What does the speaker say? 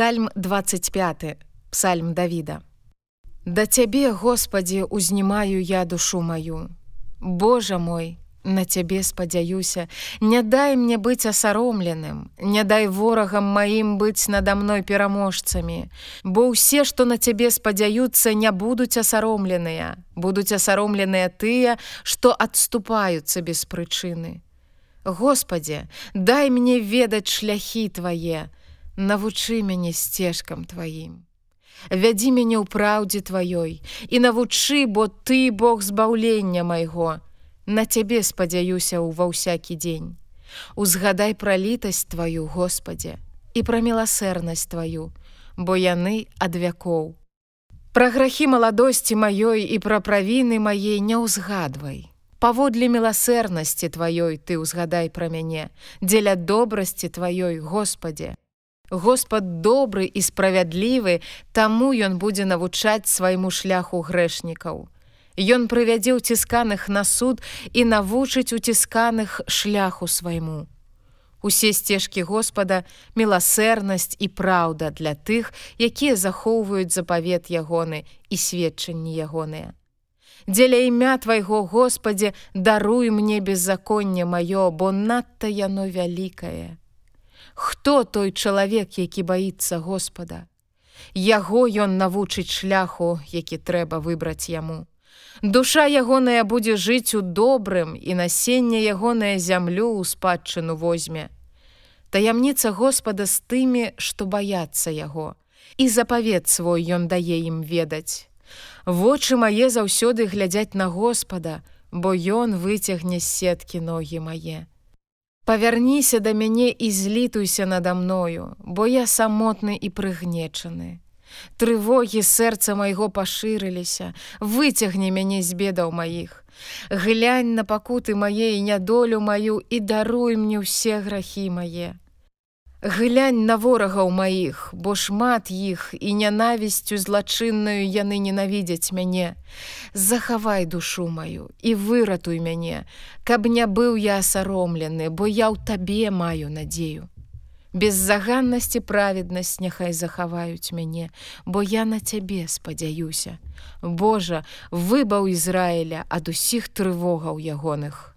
Псальм 25 Псальм Давіда. Да цябе, Господі, узнімаю я душу маю. Божа мой, на цябе спадзяюся, не дай мне быць асаромленым, не дай ворагам маім быць надо мной пераможцамі, Бо ўсе, што на цябе спадзяюцца, не будуць асаромленыя, будуць асаромленыя тыя, што адступаюцца без прычыны. Господе, дай мне ведаць шляхі твае, навучы мяне сцежкам тваім. Вядзі мяне ў праўдзе тваёй і навучы, бо ты Бог збаўлення майго, На цябе спадзяюся ў ва ўсякі дзень. Узгадай пра літасць тваю, Господе, і пра міласэрнасць тваю, бо яны ад вякоў. Пра грахі маладосці маёй і пра правіны мае не ўзгадвай. Паводле міласэрнасці тваёй ты ўзгадай пра мяне, дзеля добрасці тваёй, Господе. Господ добры і справядлівы, таму ён будзе навучаць свайму шляху грэшнікаў. Ён прывядзе ўцісканых на суд і навучыць уцісканых шляху свайму. Усе сцежкі Господа, міласэрнасць і праўда для тых, якія захоўваюць запавет ягоны і сведчанні ягоныя. Дзеля імя твайго Господе даруй мне беззаконне маё, бо надта яно вялікае. Хто той чалавек, які баіцца Господа? Яго ён навучыць шляху, які трэба выбраць яму. Душа ягоная будзе жыць у добрым і насенне ягоная зямлю ў спадчыну возьме. Таямніца Господа з тымі, што баяцца яго, і запавет свой ён дае ім ведаць. Вочы мае заўсёды глядзяць на Господа, бо ён выцягне з сеткі ногі мае. Павярніся да мяне і злітуйся надо мною, бо я самотны і прыгнечаны. Трывогі сэрца майго пашырыліся, выцягне мяне з бедаў маіх. Глянь на пакуты мае і нядолю маю і даруй мне ўсе грахі мае. Глянь на ворагаў маіх, бо шмат іх і нянавісцю злачыннаю яны ненавідзяць мяне. Захавай душу маю і выратуй мяне, каб не быў я асаромлены, бо я ў табе маю надзею. Беззаганнасці праведнасць няхай захаваюць мяне, бо я на цябе спадзяюся. Божа, выбаў Ізраіля ад усіх трывогаў ягоных.